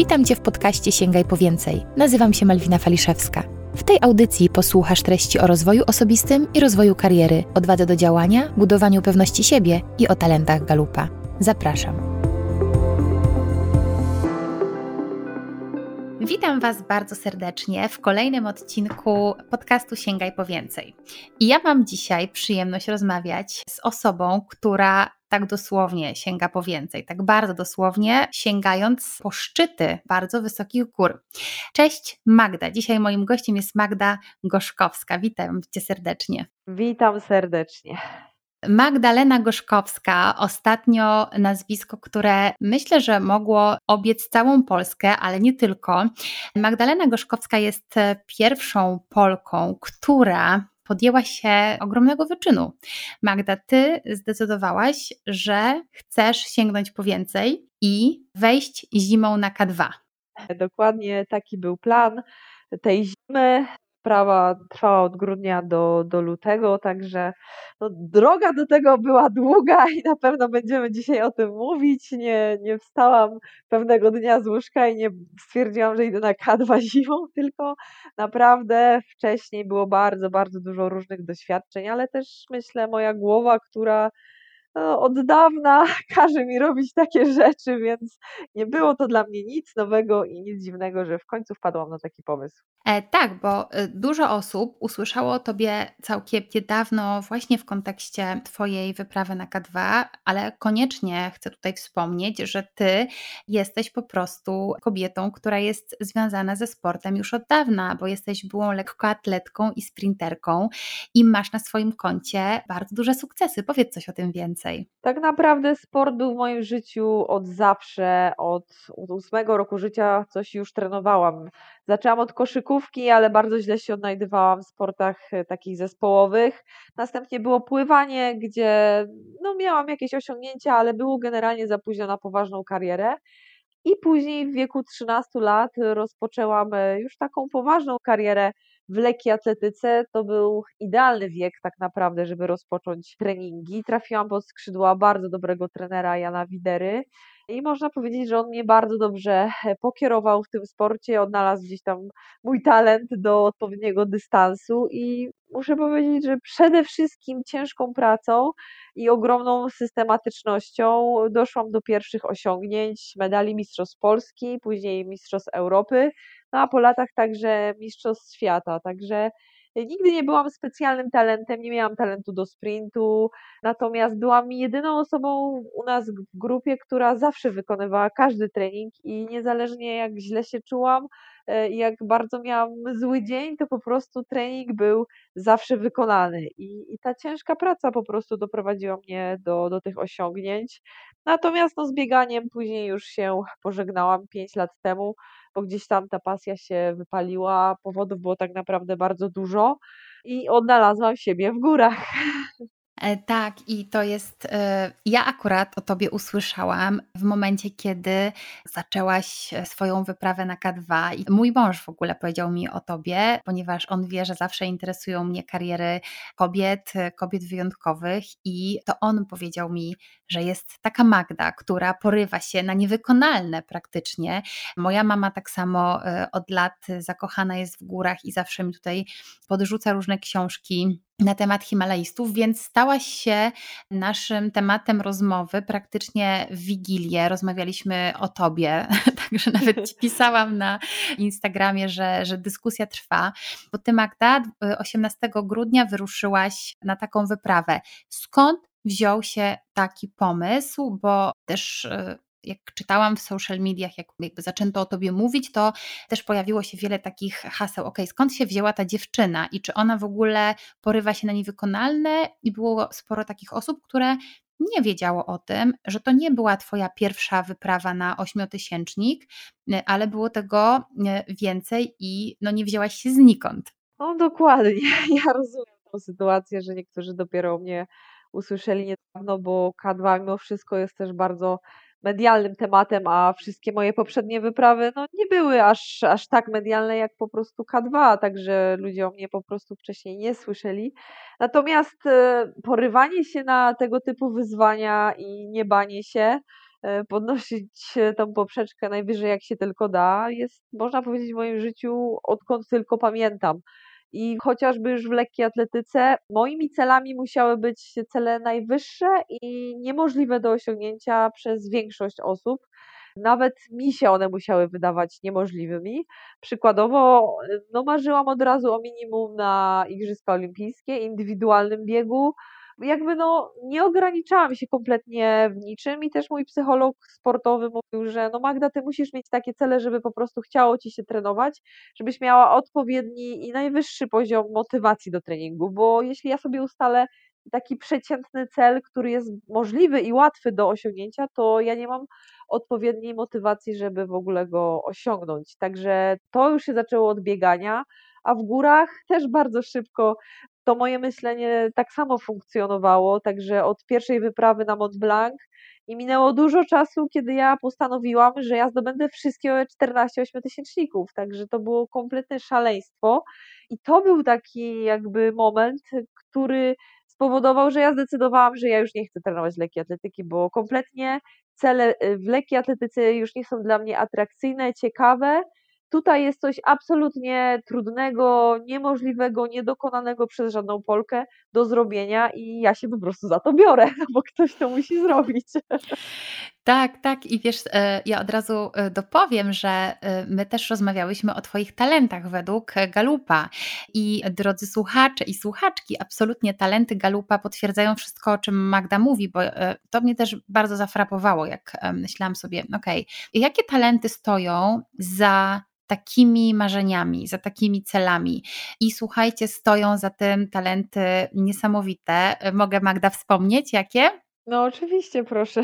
Witam Cię w podcaście Sięgaj po więcej. Nazywam się Malwina Faliszewska. W tej audycji posłuchasz treści o rozwoju osobistym i rozwoju kariery, odwadze do działania, budowaniu pewności siebie i o talentach Galupa. Zapraszam. Witam Was bardzo serdecznie w kolejnym odcinku podcastu Sięgaj po więcej. I ja mam dzisiaj przyjemność rozmawiać z osobą, która tak dosłownie sięga po więcej, tak bardzo dosłownie, sięgając po szczyty bardzo wysokich gór. Cześć Magda. Dzisiaj moim gościem jest Magda Gorzkowska. Witam Cię serdecznie. Witam serdecznie. Magdalena Gorzkowska, ostatnio nazwisko, które myślę, że mogło obiec całą Polskę, ale nie tylko. Magdalena Gorzkowska jest pierwszą Polką, która podjęła się ogromnego wyczynu. Magda, ty zdecydowałaś, że chcesz sięgnąć po więcej i wejść zimą na K2. Dokładnie taki był plan tej zimy. Sprawa trwała od grudnia do, do lutego, także no, droga do tego była długa i na pewno będziemy dzisiaj o tym mówić. Nie, nie wstałam pewnego dnia z łóżka i nie stwierdziłam, że idę na K2 zimą, tylko naprawdę wcześniej było bardzo, bardzo dużo różnych doświadczeń, ale też myślę moja głowa, która no, od dawna każe mi robić takie rzeczy, więc nie było to dla mnie nic nowego i nic dziwnego, że w końcu wpadłam na taki pomysł. E, tak, bo e, dużo osób usłyszało o tobie całkiem niedawno właśnie w kontekście twojej wyprawy na K2, ale koniecznie chcę tutaj wspomnieć, że ty jesteś po prostu kobietą, która jest związana ze sportem już od dawna, bo jesteś byłą lekkoatletką i sprinterką i masz na swoim koncie bardzo duże sukcesy. Powiedz coś o tym więcej. Tak naprawdę sport był w moim życiu od zawsze, od, od ósmego roku życia coś już trenowałam. Zaczęłam od koszykówki, ale bardzo źle się odnajdywałam w sportach e, takich zespołowych. Następnie było pływanie, gdzie no, miałam jakieś osiągnięcia, ale było generalnie za późno na poważną karierę. I później w wieku 13 lat rozpoczęłam e, już taką poważną karierę w lekkiej atletyce. To był idealny wiek tak naprawdę, żeby rozpocząć treningi. Trafiłam pod skrzydła bardzo dobrego trenera Jana Widery i można powiedzieć, że on mnie bardzo dobrze e, pokierował w tym sporcie, odnalazł gdzieś tam mój talent do odpowiedniego dystansu i muszę powiedzieć, że przede wszystkim ciężką pracą i ogromną systematycznością doszłam do pierwszych osiągnięć, medali Mistrzostw Polski, później Mistrzostw Europy, no a po latach także Mistrzostw Świata, także Nigdy nie byłam specjalnym talentem, nie miałam talentu do sprintu, natomiast byłam jedyną osobą u nas w grupie, która zawsze wykonywała każdy trening i niezależnie jak źle się czułam, e, jak bardzo miałam zły dzień, to po prostu trening był zawsze wykonany. I, i ta ciężka praca po prostu doprowadziła mnie do, do tych osiągnięć. Natomiast no, z bieganiem później już się pożegnałam 5 lat temu bo gdzieś tam ta pasja się wypaliła, powodów było tak naprawdę bardzo dużo i odnalazłam siebie w górach. E, tak, i to jest. E, ja akurat o tobie usłyszałam w momencie, kiedy zaczęłaś e, swoją wyprawę na K2, i mój mąż w ogóle powiedział mi o tobie, ponieważ on wie, że zawsze interesują mnie kariery kobiet, kobiet wyjątkowych, i to on powiedział mi, że jest taka Magda, która porywa się na niewykonalne praktycznie. Moja mama tak samo od lat zakochana jest w górach i zawsze mi tutaj podrzuca różne książki na temat Himalajstów, więc stałaś się naszym tematem rozmowy praktycznie w Wigilię. Rozmawialiśmy o tobie, także nawet ci pisałam na Instagramie, że, że dyskusja trwa, bo ty Magda 18 grudnia wyruszyłaś na taką wyprawę. Skąd wziął się taki pomysł, bo też y, jak czytałam w social mediach, jak jakby zaczęto o tobie mówić, to też pojawiło się wiele takich haseł, ok, skąd się wzięła ta dziewczyna i czy ona w ogóle porywa się na niewykonalne? I było sporo takich osób, które nie wiedziało o tym, że to nie była twoja pierwsza wyprawa na ośmiotysięcznik, ale było tego więcej i no nie wzięłaś się znikąd. No dokładnie, ja rozumiem tą sytuację, że niektórzy dopiero mnie usłyszeli niedawno, bo K2 mimo wszystko jest też bardzo medialnym tematem, a wszystkie moje poprzednie wyprawy no, nie były aż, aż tak medialne jak po prostu K2, także ludzie o mnie po prostu wcześniej nie słyszeli. Natomiast e, porywanie się na tego typu wyzwania i nie banie się, e, podnosić tą poprzeczkę najwyżej jak się tylko da, jest można powiedzieć w moim życiu odkąd tylko pamiętam. I chociażby już w lekkiej atletyce, moimi celami musiały być cele najwyższe i niemożliwe do osiągnięcia przez większość osób. Nawet mi się one musiały wydawać niemożliwymi. Przykładowo, no marzyłam od razu o minimum na Igrzyska Olimpijskie, indywidualnym biegu, jakby no nie ograniczałam się kompletnie w niczym i też mój psycholog sportowy mówił, że no Magda, ty musisz mieć takie cele, żeby po prostu chciało ci się trenować, żebyś miała odpowiedni i najwyższy poziom motywacji do treningu, bo jeśli ja sobie ustalę taki przeciętny cel, który jest możliwy i łatwy do osiągnięcia, to ja nie mam odpowiedniej motywacji, żeby w ogóle go osiągnąć. Także to już się zaczęło od biegania, a w górach też bardzo szybko to moje myślenie tak samo funkcjonowało, także od pierwszej wyprawy na Mont Blanc i minęło dużo czasu, kiedy ja postanowiłam, że ja zdobędę wszystkie 14 ośmiotysięczników, także to było kompletne szaleństwo i to był taki jakby moment, który spowodował, że ja zdecydowałam, że ja już nie chcę trenować lekkiej atletyki, bo kompletnie cele y, w lekkiej atletyce już nie są dla mnie atrakcyjne, ciekawe Tutaj jest coś absolutnie trudnego, niemożliwego, niedokonanego przez żadną Polkę do zrobienia i ja się po prostu za to biorę, bo ktoś to musi zrobić. Tak, tak. I wiesz, e, ja od razu e, dopowiem, że e, my też rozmawiałyśmy o Twoich talentach według Galupa. I drodzy słuchacze i słuchaczki, absolutnie talenty Galupa potwierdzają wszystko, o czym Magda mówi, bo to mnie też bardzo zafrapowało, jak myślałam sobie, okej, okay, jakie talenty stoją za takimi marzeniami, za takimi celami. I słuchajcie, stoją za tym talenty niesamowite. Mogę Magda wspomnieć, jakie? No, oczywiście, proszę.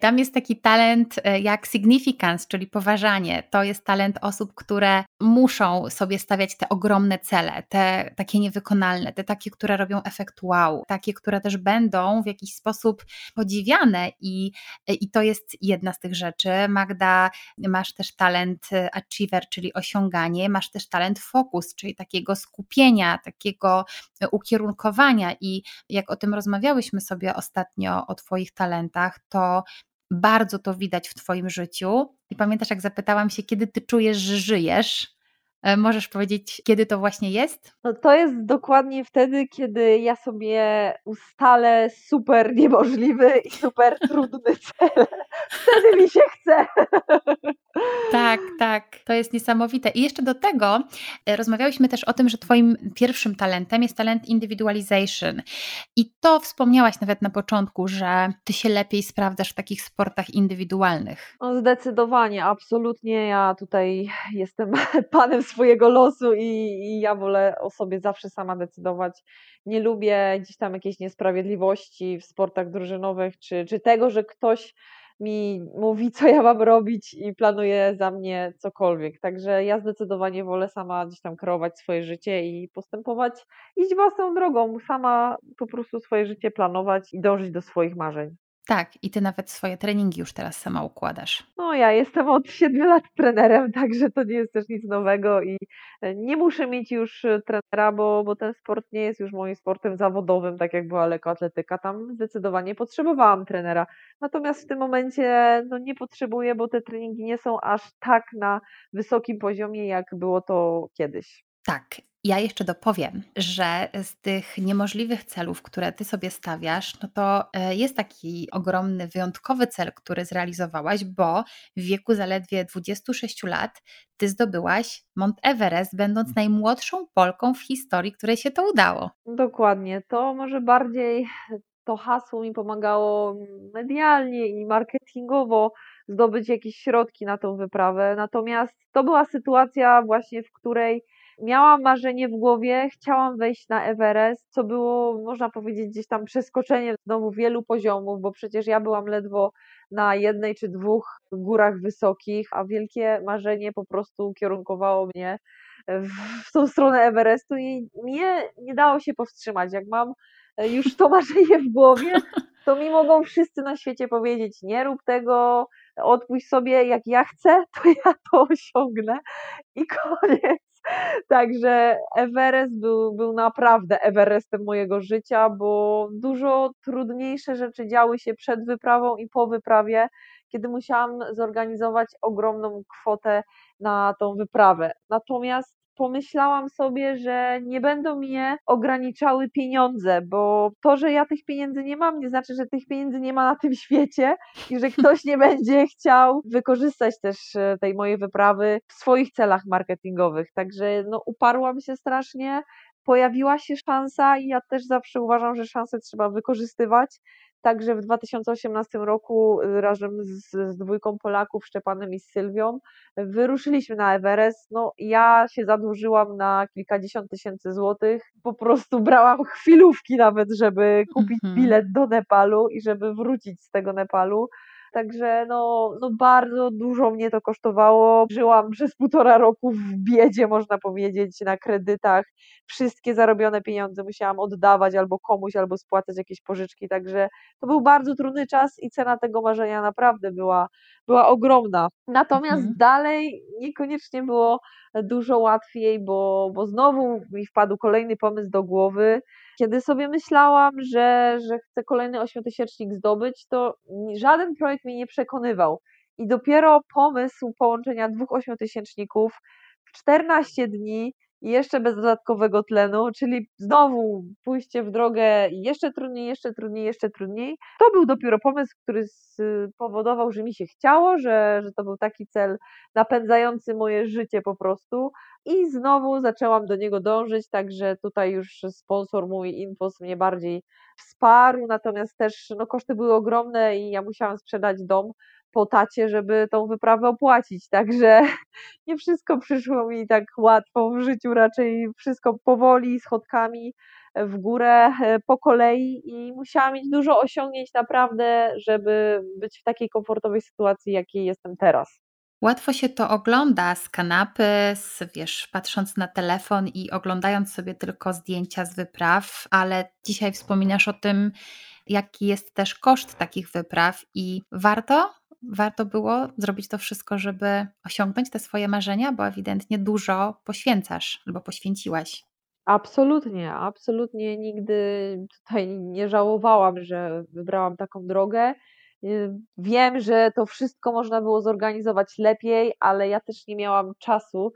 Tam jest taki talent e, jak significance, czyli poważanie. To jest talent osób, które muszą sobie stawiać te ogromne cele, te takie niewykonalne, te takie, które robią efekt wow, takie, które też będą w jakiś sposób podziwiane i, i to jest jedna z tych rzeczy. Magda, masz też talent e, achiever, czyli osiąganie, masz też talent focus, czyli takiego skupienia, takiego e, ukierunkowania i jak o tym rozmawiałyśmy sobie ostatnio o Twoich talentach, to bardzo to widać w Twoim życiu. I pamiętasz, jak zapytałam się, kiedy Ty czujesz, że żyjesz? E, możesz powiedzieć, kiedy to właśnie jest? No to jest dokładnie wtedy, kiedy ja sobie ustalę super niemożliwy i super trudny cel. Wtedy mi się chce. Tak, tak, to jest niesamowite. I jeszcze do tego e, rozmawiałyśmy też o tym, że Twoim pierwszym talentem jest talent individualization. I to wspomniałaś nawet na początku, że Ty się lepiej sprawdzasz w takich sportach indywidualnych. No zdecydowanie, absolutnie. Ja tutaj jestem panem swojego losu i, i ja wolę o sobie zawsze sama decydować. Nie lubię gdzieś tam jakiejś niesprawiedliwości w sportach drużynowych, czy, czy tego, że ktoś mi mówi, co ja mam robić i planuje za mnie cokolwiek. Także ja zdecydowanie wolę sama gdzieś tam kreować swoje życie i postępować, iść własną drogą, sama po prostu swoje życie planować i dążyć do swoich marzeń. Tak, i ty nawet swoje treningi już teraz sama układasz. No, ja jestem od 7 lat trenerem, także to nie jest też nic nowego i e, nie muszę mieć już e, trenera, bo, bo ten sport nie jest już moim sportem zawodowym, tak jak była lekkoatletyka. Tam zdecydowanie potrzebowałam trenera. Natomiast w tym momencie no, nie potrzebuję, bo te treningi nie są aż tak na wysokim poziomie, jak było to kiedyś. Tak, ja jeszcze dopowiem, że z tych niemożliwych celów, które ty sobie stawiasz, no to e, jest taki ogromny, wyjątkowy cel, który zrealizowałaś, bo w wieku zaledwie 26 lat ty zdobyłaś Mont Everest, będąc najmłodszą Polką w historii, której się to udało. Dokładnie. To może bardziej to hasło mi pomagało medialnie i marketingowo zdobyć jakieś środki na tą wyprawę. Natomiast to była sytuacja właśnie, w której miałam marzenie w głowie, chciałam wejść na Everest, co było, można powiedzieć, gdzieś tam przeskoczeniem znowu wielu poziomów, bo przecież ja byłam ledwo na jednej czy dwóch górach wysokich, a wielkie marzenie po prostu kierunkowało mnie w tą stronę Everestu i mnie nie dało się powstrzymać. Jak mam już to marzenie w głowie, to mi mogą wszyscy na świecie powiedzieć: nie rób tego, odpuść sobie, jak ja chcę, to ja to osiągnę i koniec. Także Everest był, był naprawdę Everestem mojego życia, bo dużo trudniejsze rzeczy działy się przed wyprawą i po wyprawie, kiedy musiałam zorganizować ogromną kwotę na tą wyprawę. Natomiast pomyślałam sobie, że nie będą mnie ograniczały pieniądze, bo to, że ja tych pieniędzy nie mam, nie znaczy, że tych pieniędzy nie ma na tym świecie i że ktoś nie będzie chciał wykorzystać też e, tej mojej wyprawy w swoich celach marketingowych. Także no, uparłam się strasznie. Pojawiła się szansa i ja też zawsze uważam, że szanse trzeba wykorzystywać. Także w 2018 roku y, razem z, z dwójką Polaków, Szczepanem i Sylwią, wyruszyliśmy na Everest. No, ja się zadłużyłam na kilkadziesiąt tysięcy złotych. Po prostu brałam chwilówki nawet, żeby kupić -hmm. bilet do Nepalu i żeby wrócić z tego Nepalu. Także no, no bardzo dużo mnie to kosztowało. Żyłam przez półtora roku w biedzie, można powiedzieć, na kredytach. Wszystkie zarobione pieniądze musiałam oddawać albo komuś, albo spłacać jakieś pożyczki. Także to był bardzo trudny czas i cena tego marzenia naprawdę była, była ogromna. Natomiast mhm. dalej niekoniecznie było dużo łatwiej, bo, bo znowu mi wpadł kolejny pomysł do głowy. Kiedy sobie myślałam, że, że chcę kolejny ośmiotysięcznik zdobyć, to żaden projekt mnie nie przekonywał. I dopiero pomysł połączenia dwóch ośmiotysięczników w 14 dni i jeszcze bez dodatkowego tlenu, czyli znowu pójście w drogę jeszcze trudniej, jeszcze trudniej, jeszcze trudniej. To był dopiero pomysł, który spowodował, że mi się chciało, że, że to był taki cel napędzający moje życie po prostu. I znowu zaczęłam do niego dążyć, także tutaj już sponsor mój Infos mnie bardziej wsparł, natomiast też no, koszty były ogromne i ja musiałam sprzedać dom, po tacie, żeby tą wyprawę opłacić. Także nie wszystko przyszło mi tak łatwo w życiu, raczej wszystko powoli, schodkami w górę, e, po kolei i musiałam mieć dużo osiągnięć naprawdę, żeby być w takiej komfortowej sytuacji, jakiej jestem teraz. Łatwo się to ogląda z kanapy, z, wiesz, patrząc na telefon i oglądając sobie tylko zdjęcia z wypraw, ale dzisiaj wspominasz o tym, jaki jest też koszt takich wypraw i warto warto było zrobić to wszystko, żeby osiągnąć te swoje marzenia, bo ewidentnie dużo poświęcasz albo poświęciłaś. Absolutnie, absolutnie nigdy tutaj nie żałowałam, że wybrałam taką drogę. Y, wiem, że to wszystko można było zorganizować lepiej, ale ja też nie miałam czasu,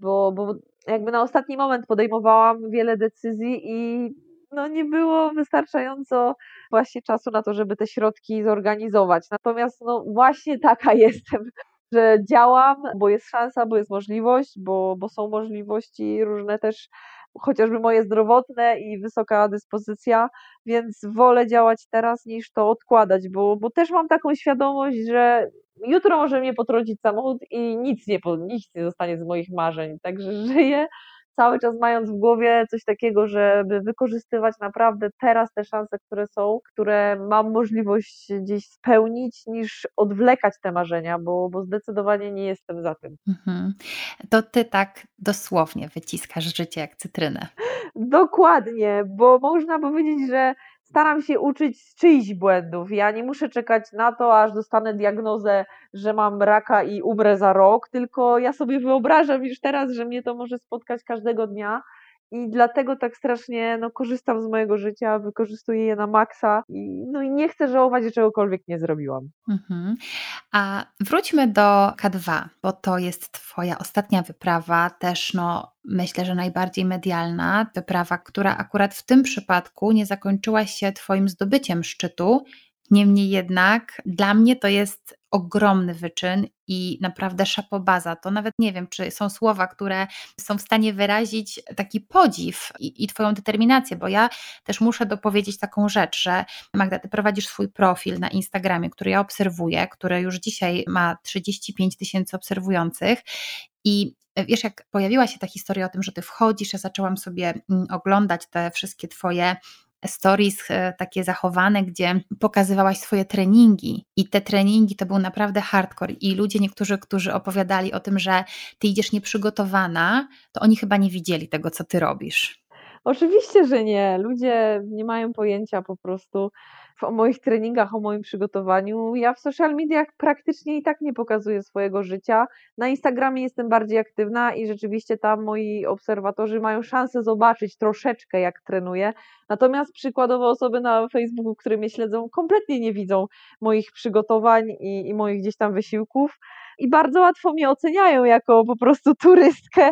bo, bo jakby na ostatni moment podejmowałam wiele decyzji i no nie było wystarczająco właśnie czasu na to, żeby te środki zorganizować. Natomiast no właśnie taka jestem, że działam, bo jest szansa, bo jest możliwość, bo, bo są możliwości różne też chociażby moje zdrowotne i wysoka dyspozycja, więc wolę działać teraz niż to odkładać, bo, bo też mam taką świadomość, że jutro może mnie potrącić samochód i nic nie, nic nie zostanie z moich marzeń, także żyję cały czas mając w głowie coś takiego, żeby wykorzystywać naprawdę teraz te szanse, które są, które mam możliwość gdzieś spełnić, niż odwlekać te marzenia, bo, bo zdecydowanie nie jestem za tym. Mhm. To ty tak dosłownie wyciskasz życie jak cytrynę. Dokładnie, bo można powiedzieć, że staram się uczyć z czyichś błędów. Ja nie muszę czekać na to, aż dostanę diagnozę, że mam raka i umrę za rok, tylko ja sobie wyobrażam już teraz, że mnie to może spotkać każdego dnia i dlatego tak strasznie no, korzystam z mojego życia, wykorzystuję je na maksa i, no, i nie chcę żałować, że czegokolwiek nie zrobiłam. Mhm. A wróćmy do K2, bo to jest Twoja ostatnia wyprawa, też no, myślę, że najbardziej medialna, wyprawa, która akurat w tym przypadku nie zakończyła się Twoim zdobyciem szczytu, Niemniej jednak dla mnie to jest ogromny wyczyn i naprawdę szapobaza. To nawet nie wiem, czy są słowa, które są w stanie wyrazić taki podziw i, i Twoją determinację, bo ja też muszę dopowiedzieć taką rzecz, że Magda, Ty prowadzisz swój profil na Instagramie, który ja obserwuję, który już dzisiaj ma 35 tysięcy obserwujących i wiesz, jak pojawiła się ta historia o tym, że ty wchodzisz, ja zaczęłam sobie mm, oglądać te wszystkie twoje stories e, takie zachowane, gdzie pokazywałaś swoje treningi i te treningi to był naprawdę hardcore i ludzie niektórzy, którzy opowiadali o tym, że ty idziesz nieprzygotowana, to oni chyba nie widzieli tego, co ty robisz. Oczywiście, że nie. Ludzie nie mają pojęcia po prostu. o moich treningach, o moim przygotowaniu. Ja w social mediach praktycznie i tak nie pokazuję swojego życia. Na Instagramie jestem bardziej aktywna i rzeczywiście tam moi obserwatorzy mają szansę zobaczyć troszeczkę, jak trenuję. Natomiast przykładowo osoby na Facebooku, które mnie śledzą, kompletnie nie widzą moich przygotowań i, i moich gdzieś tam wysiłków i bardzo łatwo mnie oceniają jako po prostu turystkę,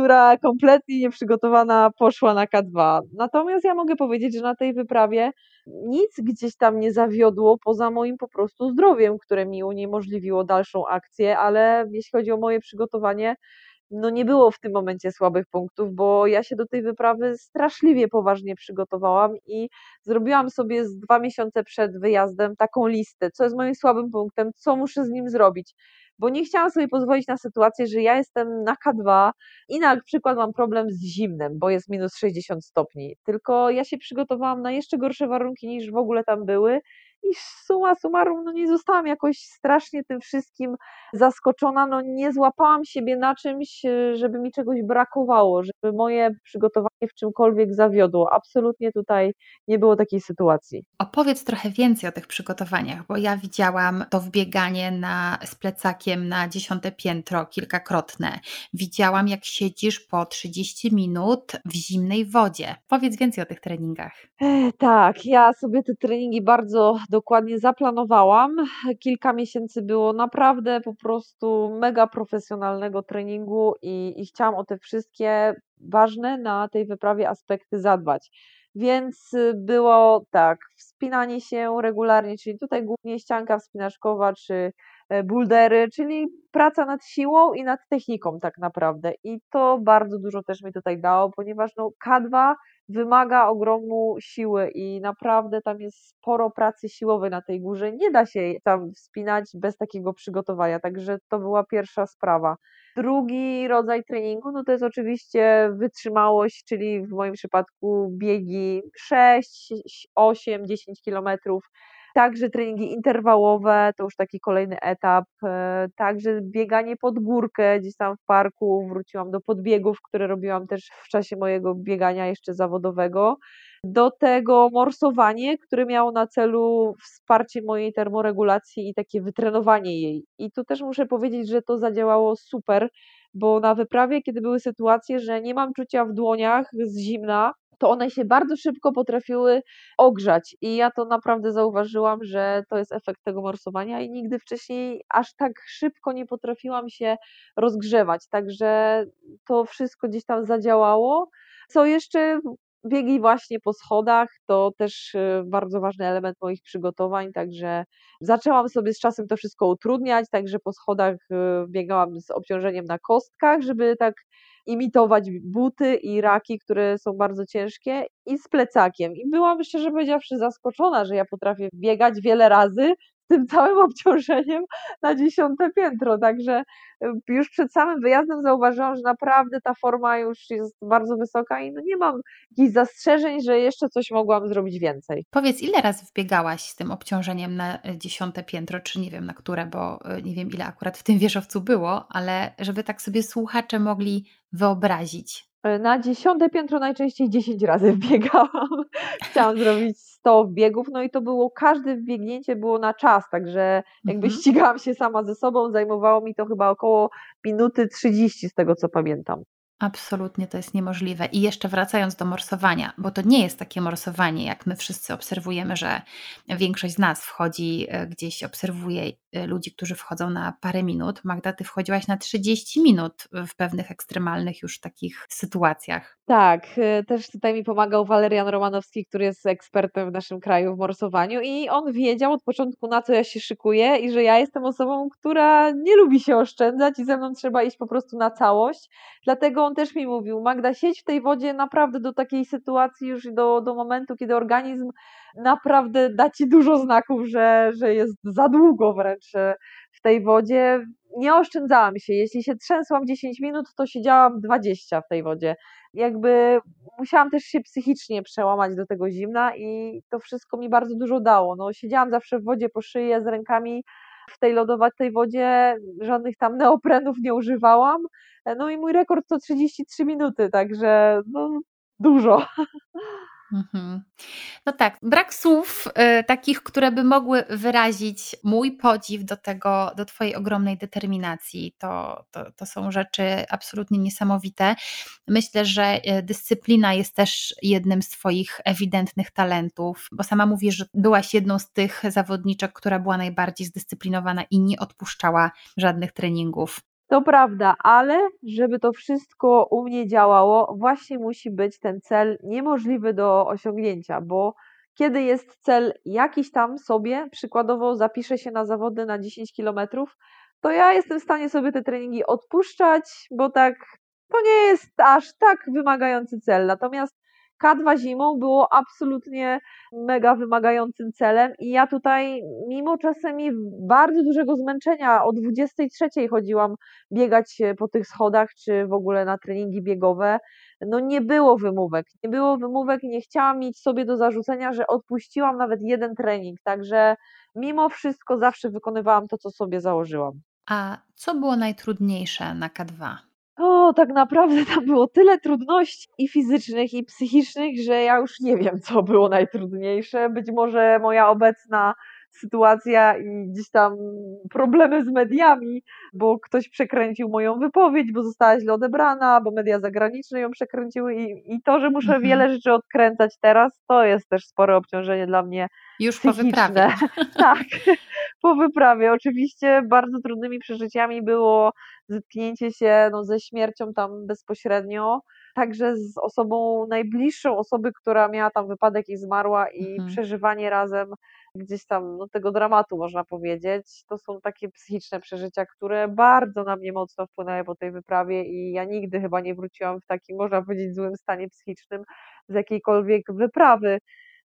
która kompletnie nieprzygotowana poszła na K2. Natomiast ja mogę powiedzieć, że na tej wyprawie nic gdzieś tam nie zawiodło poza moim po prostu zdrowiem, które mi uniemożliwiło dalszą akcję, ale jeśli chodzi o moje przygotowanie, no nie było w tym momencie słabych punktów, bo ja się do tej wyprawy straszliwie poważnie przygotowałam i zrobiłam sobie z dwa miesiące przed wyjazdem taką listę, co jest moim słabym punktem, co muszę z nim zrobić bo nie chciałam sobie pozwolić na sytuację, że ja jestem na K2 i na przykład mam problem z zimnem, bo jest minus 60 stopni, tylko ja się przygotowałam na jeszcze gorsze warunki niż w ogóle tam były i suma summarum, no nie zostałam jakoś strasznie tym wszystkim zaskoczona, no nie złapałam siebie na czymś, e, żeby mi czegoś brakowało, żeby moje przygotowanie w czymkolwiek zawiodło. Absolutnie tutaj nie było takiej sytuacji. Opowiedz trochę więcej o tych przygotowaniach, bo ja widziałam to wbieganie na, z plecakiem na dziesiąte piętro kilkakrotne. Widziałam, jak siedzisz po 30 minut w zimnej wodzie. Powiedz więcej o tych treningach. E, tak, ja sobie te treningi bardzo dokładnie zaplanowałam. Kilka miesięcy było naprawdę po prostu mega profesjonalnego treningu i, i chciałam o te wszystkie ważne na tej wyprawie aspekty zadbać. Więc y, było tak, wspinanie się regularnie, czyli tutaj głównie ścianka wspinaczkowa czy e, buldery, czyli praca nad siłą i nad techniką tak naprawdę. I to bardzo dużo też mi tutaj dało, ponieważ no K2 wymaga ogromu siły i naprawdę tam jest sporo pracy siłowej na tej górze. Nie da się tam wspinać bez takiego przygotowania, także to była pierwsza sprawa. Drugi rodzaj treningu, no to jest oczywiście wytrzymałość, czyli w moim przypadku biegi 6, 8, 10 kilometrów Także treningi interwałowe to już taki kolejny etap. E, także bieganie pod górkę gdzieś tam w parku. Wróciłam do podbiegów, które robiłam też w czasie mojego biegania jeszcze zawodowego. Do tego morsowanie, które miało na celu wsparcie mojej termoregulacji i takie wytrenowanie jej. I tu też muszę powiedzieć, że to zadziałało super, bo na wyprawie, kiedy były sytuacje, że nie mam czucia w dłoniach z zimna, to one się bardzo szybko potrafiły ogrzać. I ja to naprawdę zauważyłam, że to jest efekt tego morsowania i nigdy wcześniej aż tak szybko nie potrafiłam się rozgrzewać. Także to wszystko gdzieś tam zadziałało. Co jeszcze biegi właśnie po schodach to też y, bardzo ważny element moich przygotowań, także zaczęłam sobie z czasem to wszystko utrudniać, także po schodach y, biegałam z obciążeniem na kostkach, żeby tak imitować buty i raki, które są bardzo ciężkie i z plecakiem. I byłam szczerze powiedziawszy zaskoczona, że ja potrafię biegać wiele razy tym całym obciążeniem na dziesiąte piętro. Także y, już przed samym wyjazdem zauważyłam, że naprawdę ta forma już jest bardzo wysoka i no nie mam jakichś zastrzeżeń, że jeszcze coś mogłam zrobić więcej. Powiedz, ile razy wbiegałaś z tym obciążeniem na y, dziesiąte piętro, czy nie wiem na które, bo y, nie wiem ile akurat w tym wieżowcu było, ale żeby tak sobie słuchacze mogli wyobrazić? E, na dziesiąte piętro najczęściej 10 razy wbiegałam. Chciałam zrobić 100 biegów, no i to było, każde wbiegnięcie było na czas, także jakby mhm. ścigałam się sama ze sobą, zajmowało mi to chyba około minuty 30 z tego co pamiętam. Absolutnie to jest niemożliwe. I jeszcze wracając do morsowania, bo to nie jest takie morsowanie, jak my wszyscy obserwujemy, że większość z nas wchodzi e, gdzieś, obserwuje ludzi, którzy wchodzą na parę minut. Magda, ty wchodziłaś na 30 minut w pewnych ekstremalnych już takich sytuacjach. Tak, e, też tutaj mi pomagał Walerian Romanowski, który jest ekspertem w naszym kraju w morsowaniu i on wiedział od początku na co ja się szykuję i że ja jestem osobą, która nie lubi się oszczędzać i ze mną trzeba iść po prostu na całość. Dlatego on też mi mówił, Magda, siedź w tej wodzie naprawdę do takiej sytuacji już do, do momentu, kiedy organizm naprawdę da ci dużo znaków, że, że jest za długo wręcz e, w tej wodzie. Nie oszczędzałam się. Jeśli się trzęsłam 10 minut, to siedziałam 20 w tej wodzie. Jakby musiałam też się psychicznie przełamać do tego zimna i to wszystko mi bardzo dużo dało. No, siedziałam zawsze w wodzie po szyję z rękami w tej lodowatej wodzie, żadnych tam neoprenów nie używałam. No i mój rekord to 33 minuty, także no, dużo. Mhm. No tak, brak słów y, takich, które by mogły wyrazić mój podziw do tego, do Twojej ogromnej determinacji. To, to, to są rzeczy absolutnie niesamowite. Myślę, że y, dyscyplina jest też jednym z Twoich ewidentnych talentów, bo sama mówisz, że byłaś jedną z tych zawodniczek, która była najbardziej zdyscyplinowana i nie odpuszczała żadnych treningów. To prawda, ale żeby to wszystko u mnie działało, właśnie musi być ten cel niemożliwy do osiągnięcia, bo kiedy jest cel jakiś tam sobie, przykładowo zapiszę się na zawody na 10 kilometrów, to ja jestem w stanie sobie te treningi odpuszczać, bo tak to nie jest aż tak wymagający cel. Natomiast K2 zimą było absolutnie mega wymagającym celem i ja tutaj, mimo czasami bardzo dużego zmęczenia, o 23 chodziłam biegać po tych schodach, czy w ogóle na treningi biegowe, no nie było wymówek, nie było wymówek nie chciałam mieć sobie do zarzucenia, że odpuściłam nawet jeden trening, także mimo wszystko zawsze wykonywałam to, co sobie założyłam. A co było najtrudniejsze na K2? O, tak naprawdę tam było tyle trudności i fizycznych, i psychicznych, że ja już nie wiem, co było najtrudniejsze. Być może moja obecna sytuacja i gdzieś tam problemy z mediami, bo ktoś przekręcił moją wypowiedź, bo została źle odebrana, bo media zagraniczne ją przekręciły i, i to, że muszę mhm. wiele rzeczy odkręcać teraz, to jest też spore obciążenie dla mnie. Już po wyprawie. tak, po wyprawie. Oczywiście bardzo trudnymi przeżyciami było zetknięcie się no, ze śmiercią tam bezpośrednio, także z osobą najbliższą osoby, która miała tam wypadek i zmarła i mhm. przeżywanie razem gdzieś tam no, tego dramatu można powiedzieć. To są takie psychiczne przeżycia, które bardzo na mnie mocno wpłynęły po tej wyprawie i ja nigdy chyba nie wróciłam w takim, można powiedzieć, złym stanie psychicznym z jakiejkolwiek wyprawy.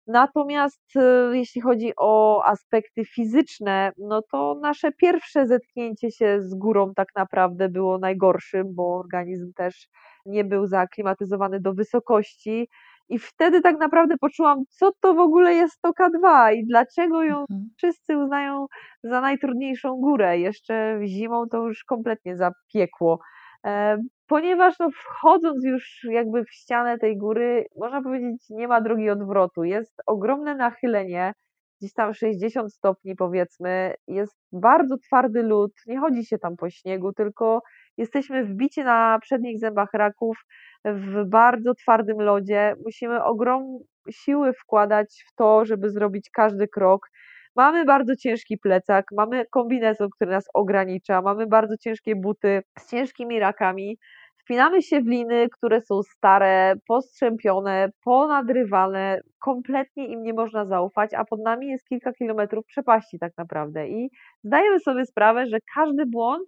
Natomiast y, jeśli chodzi o aspekty fizyczne, no to nasze pierwsze zetknięcie się z górą tak naprawdę było najgorszym, bo organizm też nie był zaaklimatyzowany do wysokości. I wtedy tak naprawdę poczułam, co to w ogóle jest to K2 i dlaczego ją mhm. wszyscy uznają za najtrudniejszą górę. Jeszcze zimą to już kompletnie zapiekło. E, ponieważ no, wchodząc już jakby w ścianę tej góry, można powiedzieć, nie ma drogi odwrotu. Jest ogromne nachylenie, gdzieś tam 60 stopni powiedzmy, jest bardzo twardy lód, nie chodzi się tam po śniegu, tylko jesteśmy wbici na przednich zębach raków w bardzo twardym lodzie. Musimy ogrom siły wkładać w to, żeby zrobić każdy krok. Mamy bardzo ciężki plecak, mamy kombinezon, który nas ogranicza, mamy bardzo ciężkie buty z ciężkimi rakami. Wpinamy się w liny, które są stare, postrzępione, ponadrywane, kompletnie im nie można zaufać, a pod nami jest kilka kilometrów przepaści tak naprawdę. I zdajemy sobie sprawę, że każdy błąd,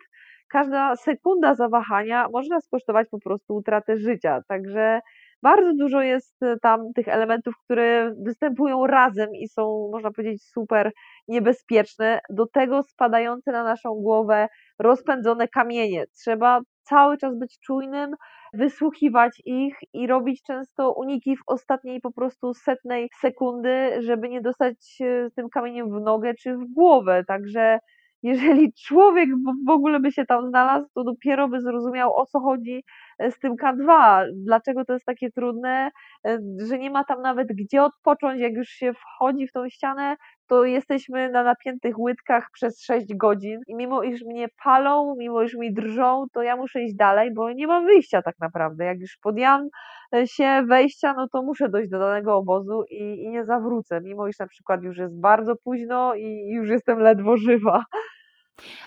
każda sekunda zawahania może nas kosztować po prostu utratę życia. Także bardzo dużo jest e, tam tych elementów, które występują razem i są, można powiedzieć, super niebezpieczne. Do tego spadające na naszą głowę rozpędzone kamienie. Trzeba cały czas być czujnym, wysłuchiwać ich i robić często uniki w ostatniej po prostu setnej sekundy, żeby nie dostać tym kamieniem w nogę czy w głowę. Także jeżeli człowiek w ogóle by się tam znalazł, to dopiero by zrozumiał o co chodzi z tym K2, dlaczego to jest takie trudne, e, że nie ma tam nawet gdzie odpocząć, jak już się wchodzi w tą ścianę, to jesteśmy na napiętych łydkach przez 6 godzin. I mimo iż mnie palą, mimo iż mi drżą, to ja muszę iść dalej, bo nie mam wyjścia tak naprawdę. Jak już podjęłam e, się wejścia, no to muszę dojść do danego obozu i, i nie zawrócę, mimo iż na przykład już jest bardzo późno i już jestem ledwo żywa.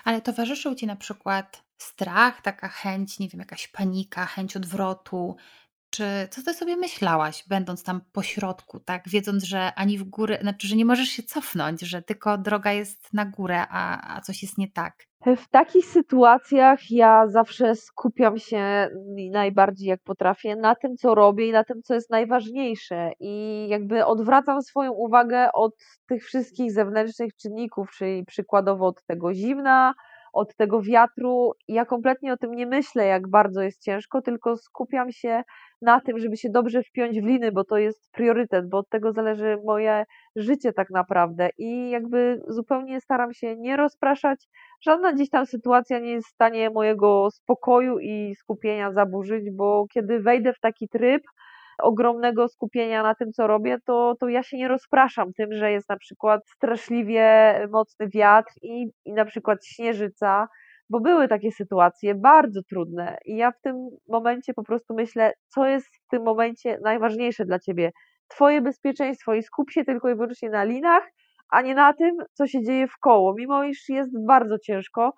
Ale towarzyszył Ci na przykład strach, taka chęć, nie wiem, jakaś panika, chęć odwrotu, czy co ty sobie myślałaś, będąc tam po środku, tak, wiedząc, że ani w górę, znaczy, że nie możesz się cofnąć, że tylko droga jest na górę, a, a coś jest nie tak? W takich sytuacjach ja zawsze skupiam się najbardziej jak potrafię na tym, co robię i na tym, co jest najważniejsze. I jakby odwracam swoją uwagę od tych wszystkich zewnętrznych czynników, czyli przykładowo od tego zimna, od tego wiatru. Ja kompletnie o tym nie myślę, jak bardzo jest ciężko, tylko skupiam się na tym, żeby się dobrze wpiąć w liny, bo to jest priorytet, bo od tego zależy moje życie tak naprawdę. I jakby zupełnie staram się nie rozpraszać. Żadna gdzieś tam sytuacja nie jest w stanie mojego spokoju i skupienia zaburzyć, bo kiedy wejdę w taki tryb, ogromnego skupienia na tym, co robię, to, to ja się nie rozpraszam tym, że jest na przykład straszliwie mocny wiatr i, i na przykład śnieżyca, bo były takie sytuacje bardzo trudne i ja w tym momencie po prostu myślę, co jest w tym momencie najważniejsze dla ciebie. Twoje bezpieczeństwo i skup się tylko i wyłącznie na linach, a nie na tym, co się dzieje w koło. Mimo iż jest bardzo ciężko,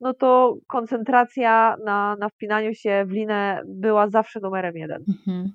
no to koncentracja na, na wpinaniu się w linę była zawsze numerem jeden. Mhm.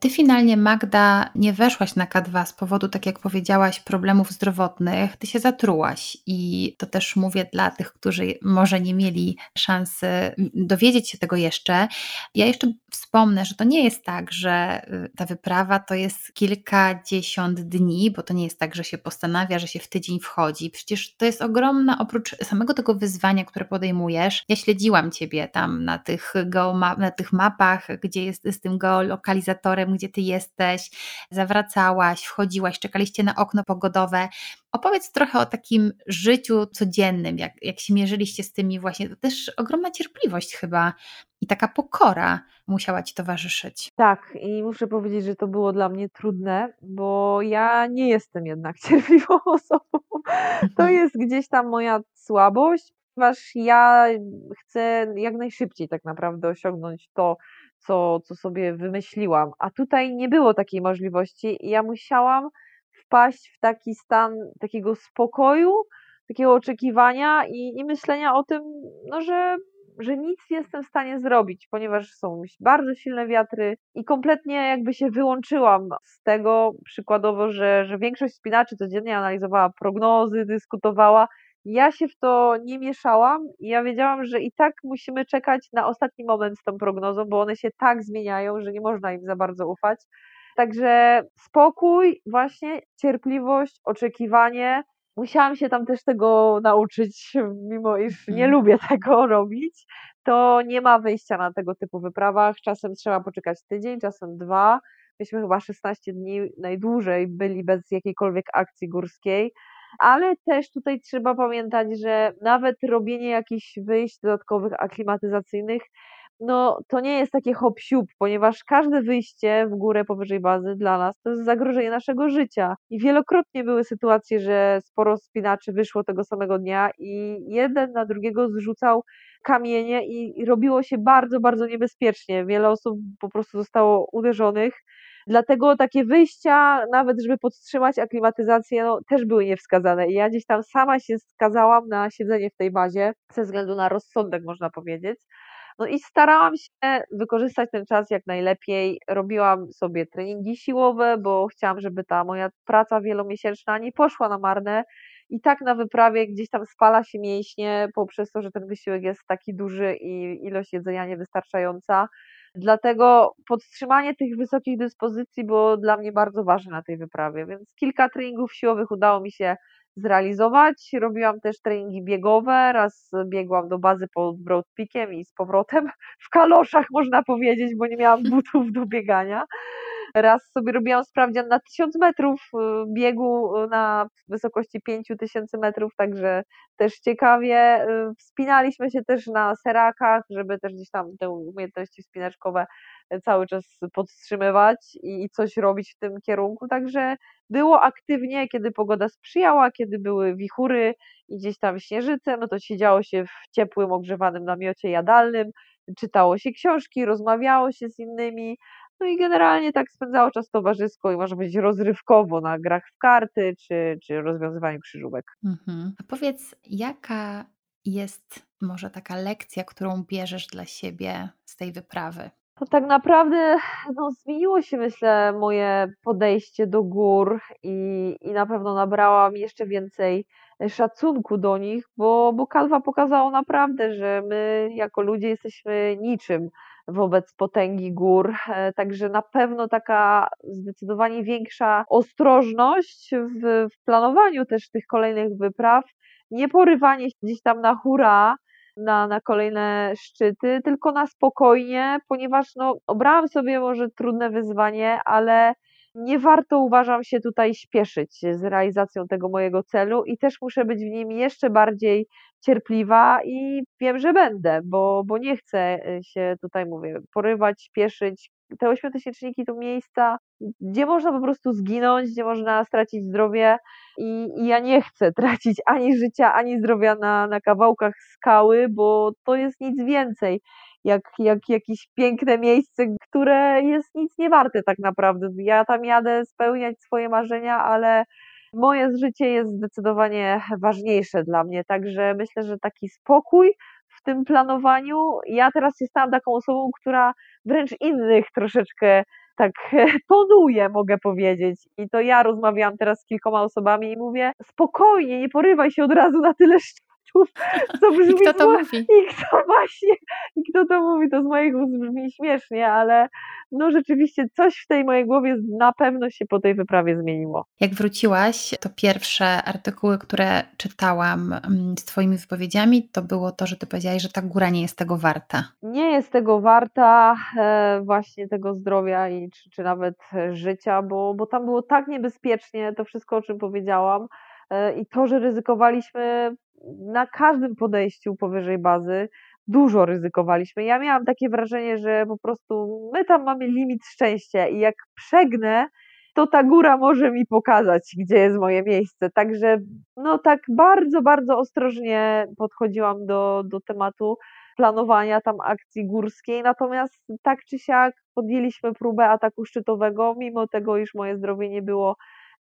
Ty finalnie, Magda, nie weszłaś na K2 z powodu, tak jak powiedziałaś, problemów zdrowotnych. Ty się zatrułaś i to też mówię dla tych, którzy może nie mieli szansy dowiedzieć się tego jeszcze. Ja jeszcze wspomnę, że to nie jest tak, że y, ta wyprawa to jest kilkadziesiąt dni, bo to nie jest tak, że się postanawia, że się w tydzień wchodzi. Przecież to jest ogromna, oprócz samego tego wyzwania, które podejmujesz. Ja śledziłam Ciebie tam na tych, geoma- na tych mapach, gdzie jest z tym geolokalizatorem, gdzie Ty jesteś, zawracałaś, wchodziłaś, czekaliście na okno pogodowe. Opowiedz trochę o takim życiu codziennym, jak, jak się mierzyliście z tymi właśnie, to też ogromna cierpliwość chyba i taka pokora musiała Ci towarzyszyć. Tak, i muszę powiedzieć, że to było dla mnie trudne, bo ja nie jestem jednak cierpliwą osobą. To mhm. jest gdzieś tam moja słabość, ponieważ ja chcę jak najszybciej tak naprawdę osiągnąć to, co, co sobie wymyśliłam. A tutaj nie było takiej możliwości i ja musiałam wpaść w taki stan takiego spokoju, takiego oczekiwania i, i myślenia o tym, no, że, że nic nie jestem w stanie zrobić, ponieważ są bardzo silne wiatry i kompletnie jakby się wyłączyłam z tego, przykładowo, że, że większość spinaczy codziennie analizowała prognozy, dyskutowała, ja się w to nie mieszałam i ja wiedziałam, że i tak musimy czekać na ostatni moment z tą prognozą, bo one się tak zmieniają, że nie można im za bardzo ufać. Także spokój, właśnie cierpliwość, oczekiwanie. Musiałam się tam też tego nauczyć, mimo iż nie mhm. lubię tego robić. To nie ma wyjścia na tego typu wyprawach. Czasem trzeba poczekać tydzień, czasem dwa. Myśmy chyba 16 dni najdłużej byli bez jakiejkolwiek akcji górskiej ale też tutaj trzeba pamiętać, że nawet robienie jakichś wyjść dodatkowych aklimatyzacyjnych, no to nie jest takie hop ponieważ każde wyjście w górę powyżej bazy dla nas to jest zagrożenie naszego życia. I wielokrotnie były sytuacje, że sporo spinaczy wyszło tego samego dnia i jeden na drugiego zrzucał kamienie i robiło się bardzo, bardzo niebezpiecznie. Wiele osób po prostu zostało uderzonych Dlatego takie wyjścia, nawet żeby podtrzymać aklimatyzację, no, też były niewskazane. I ja gdzieś tam sama się skazałam na siedzenie w tej bazie, ze względu na rozsądek, można powiedzieć. No i starałam się wykorzystać ten czas jak najlepiej. Robiłam sobie treningi siłowe, bo chciałam, żeby ta moja praca wielomiesięczna nie poszła na marne. I tak na wyprawie gdzieś tam spala się mięśnie poprzez to, że ten wysiłek jest taki duży i ilość jedzenia niewystarczająca. Dlatego podtrzymanie tych wysokich dyspozycji było dla mnie bardzo ważne na tej wyprawie, więc kilka treningów siłowych udało mi się zrealizować. Robiłam też treningi biegowe, raz biegłam do bazy pod Broad Peakiem i z powrotem w kaloszach można powiedzieć, bo nie miałam butów do biegania. Raz sobie robiłam sprawdzian na 1000 metrów y, biegu y, na wysokości 5000 metrów, także też ciekawie. Y, wspinaliśmy się też na serakach, żeby też gdzieś tam te umiejętności wspinaczkowe cały czas podtrzymywać i coś robić w tym kierunku. Także było aktywnie, kiedy pogoda sprzyjała, kiedy były wichury i gdzieś tam śnieżyce, no to siedziało się w ciepłym, ogrzewanym namiocie jadalnym, czytało się książki, rozmawiało się z innymi, no i generalnie tak spędzało czas towarzysko i może być rozrywkowo na grach w karty czy, czy rozwiązywaniu krzyżówek. Mhm. A powiedz, jaka jest może taka lekcja, którą bierzesz dla siebie z tej wyprawy? To tak naprawdę no, zmieniło się, myślę, moje podejście do gór i, i na pewno nabrałam jeszcze więcej szacunku do nich, bo, bo Kalwa pokazało naprawdę, że my jako ludzie jesteśmy niczym wobec potęgi gór. E, także na pewno taka zdecydowanie większa ostrożność w, w planowaniu też tych kolejnych wypraw, nie porywanie się gdzieś tam na hura, na, na kolejne szczyty, tylko na spokojnie, ponieważ no, obrałam sobie może trudne wyzwanie, ale nie warto uważam się tutaj śpieszyć z realizacją tego mojego celu i też muszę być w nim jeszcze bardziej cierpliwa i wiem, że będę, bo, bo nie chcę y, się tutaj, mówię, porywać, śpieszyć, te ośmiotysięczniki to miejsca, gdzie można po prostu zginąć, gdzie można stracić zdrowie i, i ja nie chcę tracić ani życia, ani zdrowia na, na kawałkach skały, bo to jest nic więcej jak, jak jakieś piękne miejsce, które jest nic nie warte tak naprawdę. Ja tam jadę spełniać swoje marzenia, ale moje życie jest zdecydowanie ważniejsze dla mnie, także myślę, że taki spokój w tym planowaniu. Ja teraz jestem taką osobą, która wręcz innych troszeczkę tak ponuje, mogę powiedzieć. I to ja rozmawiałam teraz z kilkoma osobami i mówię: spokojnie, nie porywaj się od razu na tyle co brzmi I kto to mówi? I kto właśnie, i kto to mówi, to z moich ust brzmi śmiesznie, ale no rzeczywiście coś w tej mojej głowie na pewno się po tej wyprawie zmieniło. Jak wróciłaś, to pierwsze artykuły, które czytałam mm, z Twoimi wypowiedziami, to było to, że Ty powiedziałaś, że ta góra nie jest tego warta. Nie jest tego warta e, właśnie tego zdrowia i czy, czy nawet życia, bo, bo tam było tak niebezpiecznie, to wszystko, o czym powiedziałam, e, i to, że ryzykowaliśmy na każdym podejściu powyżej bazy dużo ryzykowaliśmy. Ja miałam takie wrażenie, że po prostu my tam mamy limit szczęścia i jak przegnę, to ta góra może mi pokazać, gdzie jest moje miejsce. Także no tak bardzo, bardzo ostrożnie podchodziłam do, do tematu planowania tam akcji górskiej, natomiast tak czy siak podjęliśmy próbę ataku szczytowego, mimo tego, iż moje zdrowie nie było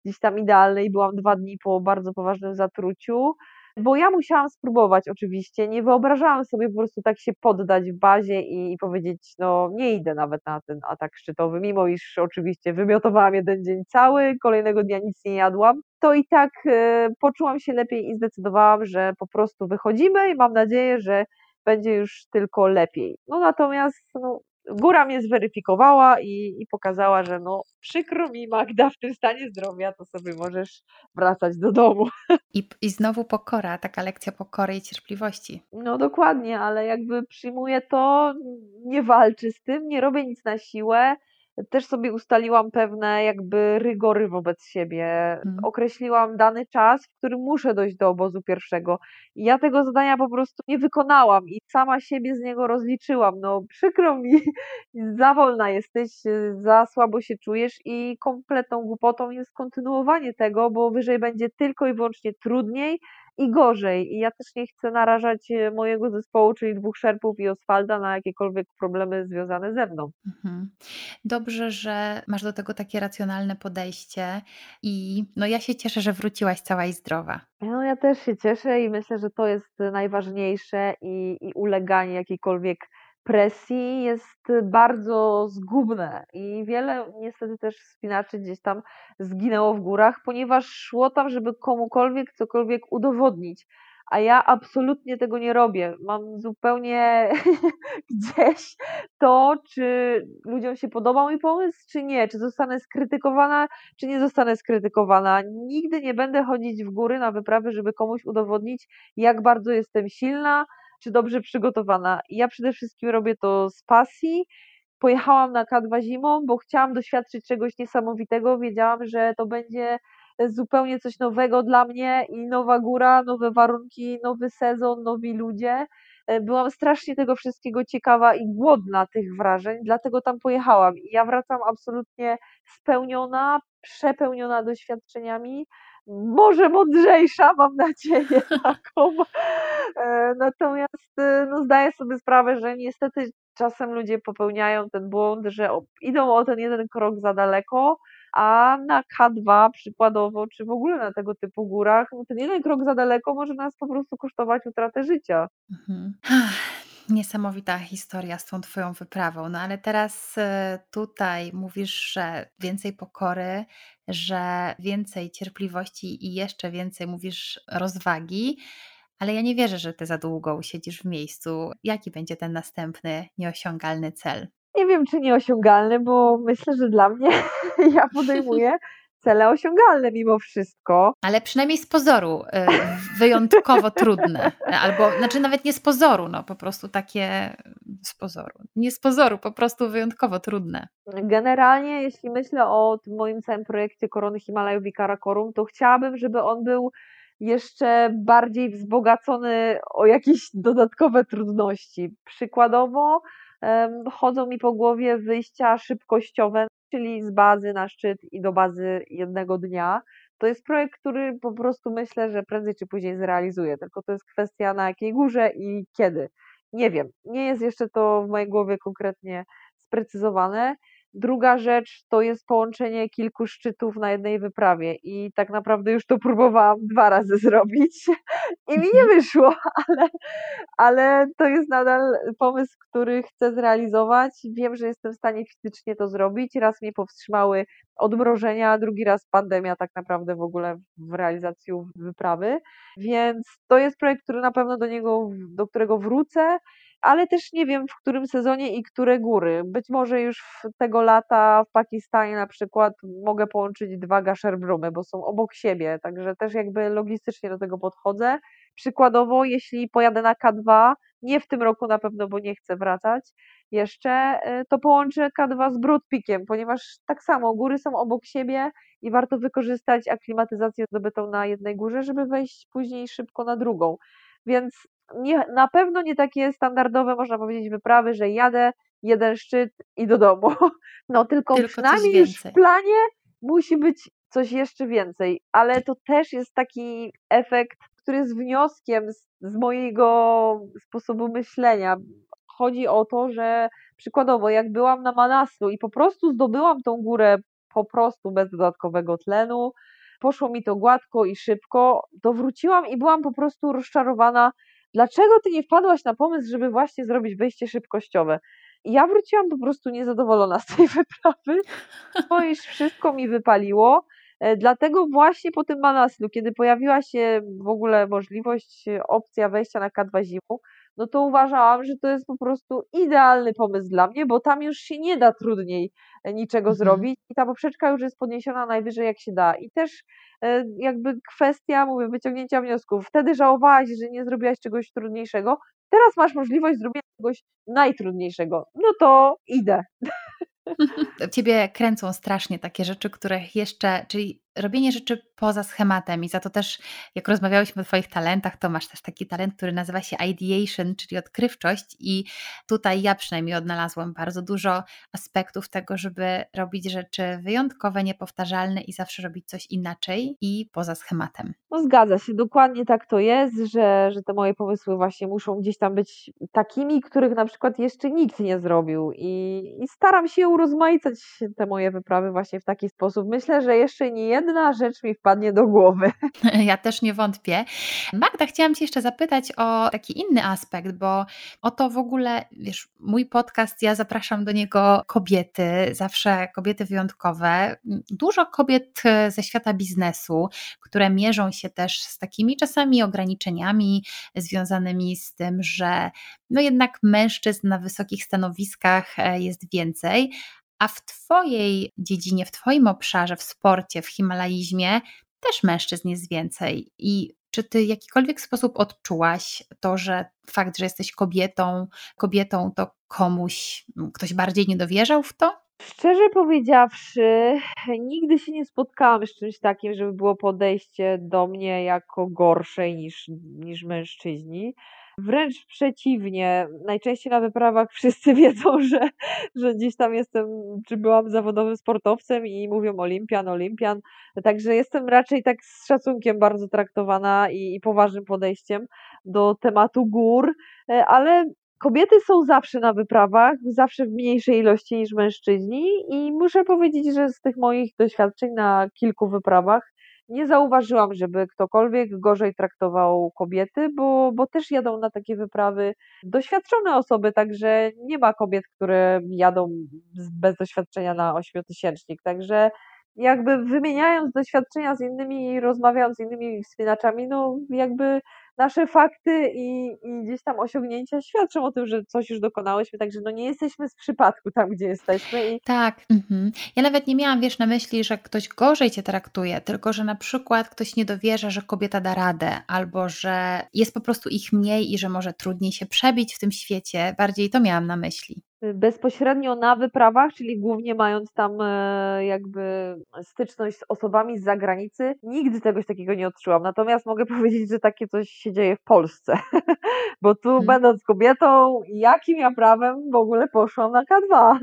gdzieś tam idealne i byłam dwa dni po bardzo poważnym zatruciu bo ja musiałam spróbować oczywiście, nie wyobrażałam sobie po prostu tak się poddać w bazie i, i powiedzieć, no nie idę nawet na ten atak szczytowy, mimo iż oczywiście wymiotowałam jeden dzień cały, kolejnego dnia nic nie jadłam, to i tak y, poczułam się lepiej i zdecydowałam, że po prostu wychodzimy i mam nadzieję, że będzie już tylko lepiej. No natomiast no, góra mnie zweryfikowała i, i, pokazała, że no przykro mi Magda, w tym stanie zdrowia to sobie możesz wracać do domu. I, I znowu pokora, taka lekcja pokory i cierpliwości. No dokładnie, ale jakby przyjmuję to, nie walczę z tym, nie robię nic na siłę, też sobie ustaliłam pewne jakby rygory wobec siebie. Hmm. Określiłam dany czas, w którym muszę dojść do obozu pierwszego. I ja tego zadania po prostu nie wykonałam i sama siebie z niego rozliczyłam. No przykro mi, za wolna jesteś, za słabo się czujesz i kompletną głupotą jest kontynuowanie tego, bo wyżej będzie tylko i wyłącznie trudniej i gorzej. I ja też nie chcę narażać e, mojego zespołu, czyli dwóch szerpów i Oswalda na jakiekolwiek problemy związane ze mną. Mhm. Dobrze, że masz do tego takie racjonalne podejście i no ja się cieszę, że wróciłaś cała i zdrowa. No ja też się cieszę i myślę, że to jest najważniejsze i, i uleganie jakiejkolwiek presji jest bardzo zgubne i wiele niestety też wspinaczy gdzieś tam zginęło w górach, ponieważ szło tam, żeby komukolwiek cokolwiek udowodnić. A ja absolutnie tego nie robię. Mam zupełnie gdzieś to, czy ludziom się podoba mój pomysł, czy nie, czy zostanę skrytykowana, czy nie zostanę skrytykowana. Nigdy nie będę chodzić w góry na wyprawy, żeby komuś udowodnić, jak bardzo jestem silna, czy dobrze przygotowana. Ja przede wszystkim robię to z pasji. Pojechałam na K2 zimą, bo chciałam doświadczyć czegoś niesamowitego. Wiedziałam, że to będzie zupełnie coś nowego dla mnie i nowa góra, nowe warunki, nowy sezon, nowi ludzie. Byłam strasznie tego wszystkiego ciekawa i głodna tych wrażeń, dlatego tam pojechałam. I ja wracam absolutnie spełniona, przepełniona doświadczeniami może mądrzejsza, mam nadzieję taką. E, natomiast e, no, zdaję sobie sprawę, że niestety czasem ludzie popełniają ten błąd, że idą o ten jeden krok za daleko, a na K2 przykładowo, czy w ogóle na tego typu górach, no ten jeden krok za daleko może nas po prostu kosztować utratę życia. Mhm. Niesamowita historia z tą Twoją wyprawą. No ale teraz e, tutaj mówisz, że więcej pokory, że więcej cierpliwości i jeszcze więcej mówisz rozwagi, ale ja nie wierzę, że Ty za długo usiedzisz w miejscu. Jaki będzie ten następny nieosiągalny cel? Nie wiem, czy nieosiągalny, bo myślę, że dla mnie ja podejmuję cele osiągalne mimo wszystko. Ale przynajmniej z pozoru y, wyjątkowo trudne. Albo, znaczy nawet nie z pozoru, no po prostu takie z pozoru. Nie z pozoru, po prostu wyjątkowo trudne. Generalnie, jeśli myślę o moim całym projekcie Korony Himalajów i Karakorum, to chciałabym, żeby on był jeszcze bardziej wzbogacony o jakieś dodatkowe trudności. Przykładowo chodzą mi po głowie wyjścia szybkościowe, czyli z bazy na szczyt i do bazy jednego dnia. To jest projekt, który po prostu myślę, że prędzej czy później zrealizuję, tylko to jest kwestia na jakiej górze i kiedy. Nie wiem, nie jest jeszcze to w mojej głowie konkretnie sprecyzowane. Druga rzecz to jest połączenie kilku szczytów na jednej wyprawie i tak naprawdę już to próbowałam dwa razy zrobić i mi nie mhm. wyszło, ale, ale to jest nadal pomysł, który chcę zrealizować. Wiem, że jestem w stanie fizycznie to zrobić. Raz mnie powstrzymały odmrożenia, drugi raz pandemia tak naprawdę w ogóle w realizacji wyprawy, więc to jest projekt, który na pewno do niego, do którego wrócę ale też nie wiem w którym sezonie i które góry. Być może już tego lata w Pakistanie na przykład mogę połączyć dwa Gasherbrumy, bo są obok siebie, także też jakby logistycznie do tego podchodzę. Przykładowo, jeśli pojadę na K2, nie w tym roku na pewno, bo nie chcę wracać jeszcze, y, to połączę K2 z Broadpeakiem, ponieważ tak samo góry są obok siebie i warto wykorzystać aklimatyzację zdobytą na jednej górze, żeby wejść później szybko na drugą. Więc nie, na pewno nie takie standardowe, można powiedzieć, wyprawy, że jadę, jeden szczyt i do domu. No tylko, tylko przynajmniej w planie musi być coś jeszcze więcej, ale to też jest taki efekt, który jest wnioskiem z, z mojego sposobu myślenia. Chodzi o to, że przykładowo, jak byłam na Manaslu i po prostu zdobyłam tą górę po prostu bez dodatkowego tlenu, poszło mi to gładko i szybko, to wróciłam i byłam po prostu rozczarowana dlaczego ty nie wpadłaś na pomysł, żeby właśnie zrobić wejście szybkościowe? Ja wróciłam po prostu niezadowolona z tej wyprawy, bo już wszystko mi wypaliło. E, dlatego właśnie po tym Manaslu, kiedy pojawiła się w ogóle możliwość, e, opcja wejścia na K2 zimą, no to uważałam, że to jest po prostu idealny pomysł dla mnie, bo tam już się nie da trudniej e, niczego mhm. zrobić i ta poprzeczka już jest podniesiona najwyżej jak się da. I też e, jakby kwestia, mówię, wyciągnięcia wniosków. Wtedy żałowałaś, że nie zrobiłaś czegoś trudniejszego, teraz masz możliwość zrobienia czegoś najtrudniejszego. No to idę. Ciebie kręcą strasznie takie rzeczy, których jeszcze, czyli robienie rzeczy poza schematem i za to też, jak rozmawiałyśmy o Twoich talentach, to masz też taki talent, który nazywa się ideation, czyli odkrywczość i tutaj ja przynajmniej odnalazłam bardzo dużo aspektów tego, żeby robić rzeczy wyjątkowe, niepowtarzalne i zawsze robić coś inaczej i poza schematem. No zgadza się, dokładnie tak to jest, że, że te moje pomysły właśnie muszą gdzieś tam być takimi, których na przykład jeszcze nikt nie zrobił i, i staram się urozmaicać te moje wyprawy właśnie w taki sposób. Myślę, że jeszcze nie jedna rzecz mi wpadnie do głowy. Ja też nie wątpię. Magda, chciałam Cię jeszcze zapytać o taki inny aspekt, bo o to w ogóle, wiesz, mój podcast, ja zapraszam do niego kobiety, zawsze kobiety wyjątkowe, dużo kobiet e, ze świata biznesu, które mierzą się też z takimi czasami ograniczeniami związanymi z tym, że no jednak mężczyzn na wysokich stanowiskach e, jest więcej, a w Twojej dziedzinie, w Twoim obszarze, w sporcie, w himalaizmie też mężczyzn jest więcej. I czy Ty w jakikolwiek sposób odczułaś to, że fakt, że jesteś kobietą, kobietą, to komuś, ktoś bardziej nie dowierzał w to? Szczerze powiedziawszy, nigdy się nie spotkałam z czymś takim, żeby było podejście do mnie jako gorszej niż, niż mężczyźni. Wręcz przeciwnie, najczęściej na wyprawach wszyscy wiedzą, że, że gdzieś tam jestem, czy byłam zawodowym sportowcem i mówią olimpian, olimpian, także jestem raczej tak z szacunkiem bardzo traktowana i, i poważnym podejściem do tematu gór, e, ale kobiety są zawsze na wyprawach, zawsze w mniejszej ilości niż mężczyźni i muszę powiedzieć, że z tych moich doświadczeń na kilku wyprawach nie zauważyłam, żeby ktokolwiek gorzej traktował kobiety, bo, bo też jadą na takie wyprawy doświadczone osoby, także nie ma kobiet, które jadą bez doświadczenia na ośmiotysięcznik, także jakby wymieniając doświadczenia z innymi rozmawiając z innymi wspinaczami, no jakby nasze fakty i, i gdzieś tam osiągnięcia świadczą o tym, że coś już dokonałyśmy, także no nie jesteśmy z przypadku tam, gdzie jesteśmy. I... Tak. Mhm. Ja nawet nie miałam, wiesz, na myśli, że ktoś gorzej cię traktuje, tylko że na przykład ktoś nie dowierza, że kobieta da radę, albo że jest po prostu ich mniej i że może trudniej się przebić w tym świecie. Bardziej to miałam na myśli. Bezpośrednio na wyprawach, czyli głównie mając tam e, jakby styczność z osobami z zagranicy, nigdy czegoś takiego nie odczułam. Natomiast mogę powiedzieć, że takie coś się dzieje w Polsce, bo tu hmm. będąc kobietą, jakim ja prawem w ogóle poszłam na K2?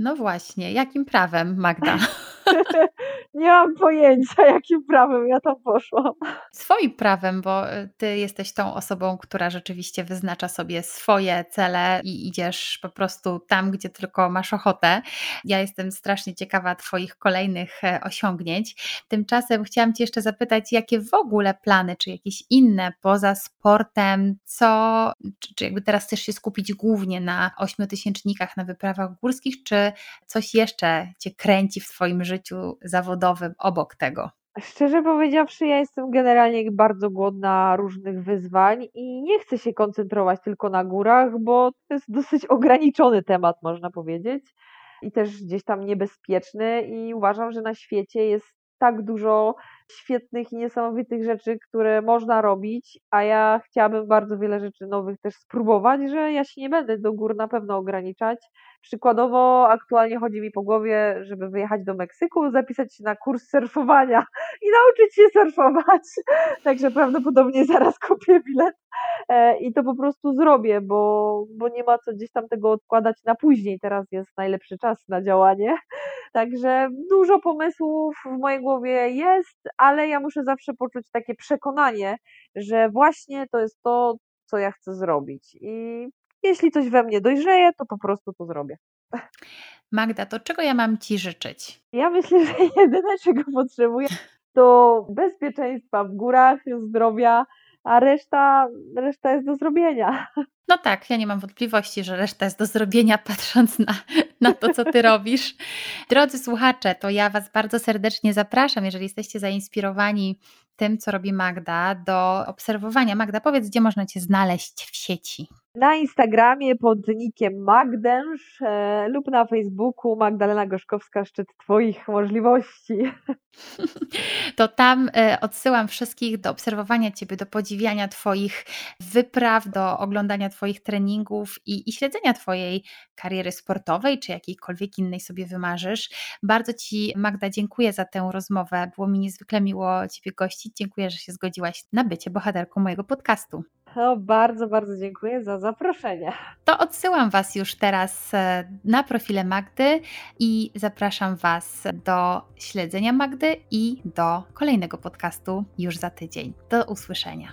No właśnie, jakim prawem, Magda? nie mam pojęcia, jakim prawem ja tam poszłam. Swoim prawem, bo y, ty jesteś tą osobą, która rzeczywiście wyznacza sobie swoje cele i idziesz po prostu tam, gdzie tylko masz ochotę. Ja jestem strasznie ciekawa Twoich kolejnych e, osiągnięć. Tymczasem chciałam Cię jeszcze zapytać, jakie w ogóle plany, czy jakieś inne poza sportem, co, czy, czy jakby teraz chcesz się skupić głównie na ośmiotysięcznikach, na wyprawach górskich, czy coś jeszcze Cię kręci w Twoim życiu zawodowym obok tego? Szczerze powiedziawszy, ja jestem generalnie bardzo głodna różnych wyzwań i nie chcę się koncentrować tylko na górach, bo to jest dosyć ograniczony temat, można powiedzieć, i też gdzieś tam niebezpieczny. I uważam, że na świecie jest tak dużo świetnych i niesamowitych rzeczy, które można robić, a ja chciałabym bardzo wiele rzeczy nowych też spróbować, że ja się nie będę do gór na pewno ograniczać. Przykładowo aktualnie chodzi mi po głowie, żeby wyjechać do Meksyku, zapisać się na kurs surfowania i nauczyć się surfować. Także prawdopodobnie zaraz kupię bilet e, i to po prostu zrobię, bo, bo nie ma co gdzieś tam tego odkładać na później. Teraz jest najlepszy czas na działanie. Także dużo pomysłów w mojej głowie jest, ale ja muszę zawsze poczuć takie przekonanie, że właśnie to jest to, co ja chcę zrobić. I jeśli coś we mnie dojrzeje, to po prostu to zrobię. Magda, to czego ja mam Ci życzyć? Ja myślę, że jedyne, czego potrzebuję, to bezpieczeństwa w górach, zdrowia, a reszta, reszta jest do zrobienia. No tak, ja nie mam wątpliwości, że reszta jest do zrobienia, patrząc na, na to, co ty robisz. Drodzy słuchacze, to ja Was bardzo serdecznie zapraszam, jeżeli jesteście zainspirowani tym, co robi Magda, do obserwowania. Magda, powiedz, gdzie można Cię znaleźć w sieci? Na Instagramie pod nickiem Magdęż e, lub na Facebooku Magdalena Gorzkowska, szczyt Twoich możliwości. To tam e, odsyłam wszystkich do obserwowania Ciebie, do podziwiania Twoich wypraw, do oglądania Twoich treningów i, i śledzenia Twojej kariery sportowej, czy jakiejkolwiek innej sobie wymarzysz. Bardzo Ci, Magda, dziękuję za tę rozmowę. Było mi niezwykle miło Ciebie gościć. Dziękuję, że się zgodziłaś na bycie bohaterką mojego podcastu. No, bardzo, bardzo dziękuję za zaproszenie. To odsyłam Was już teraz e, na profile Magdy i zapraszam Was do śledzenia Magdy i do kolejnego podcastu już za tydzień. Do usłyszenia.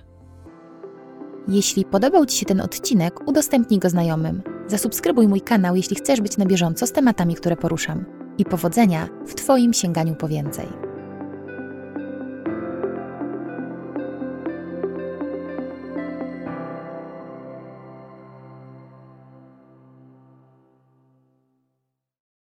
Jeśli podobał Ci się ten odcinek, udostępnij go znajomym. Zasubskrybuj mój kanał, jeśli chcesz być na bieżąco z tematami, które poruszam. I powodzenia w Twoim sięganiu po więcej.